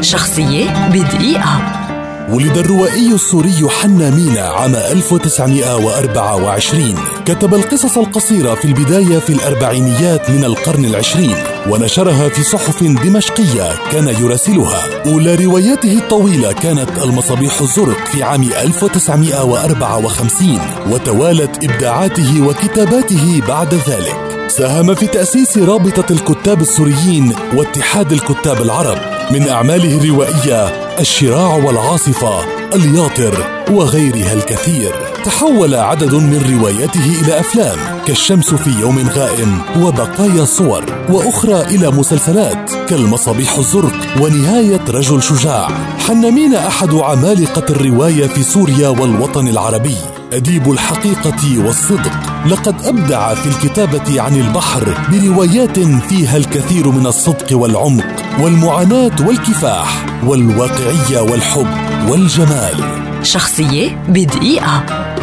شخصية بدقيقة. ولد الروائي السوري حنا مينا عام 1924 كتب القصص القصيرة في البداية في الأربعينيات من القرن العشرين ونشرها في صحف دمشقية كان يراسلها. أولى رواياته الطويلة كانت المصابيح الزرق في عام 1954 وتوالت إبداعاته وكتاباته بعد ذلك. ساهم في تأسيس رابطة الكتاب السوريين واتحاد الكتاب العرب من أعماله الروائية الشراع والعاصفة الياطر وغيرها الكثير. تحول عدد من رواياته إلى أفلام كالشمس في يوم غائم وبقايا صور وأخرى إلى مسلسلات كالمصابيح الزرق ونهاية رجل شجاع. حنمين أحد عمالقة الرواية في سوريا والوطن العربي. أديب الحقيقة والصدق. لقد أبدع في الكتابة عن البحر بروايات فيها الكثير من الصدق والعمق والمعاناة والكفاح والواقعية والحب والجمال. شخصية بدقيقة.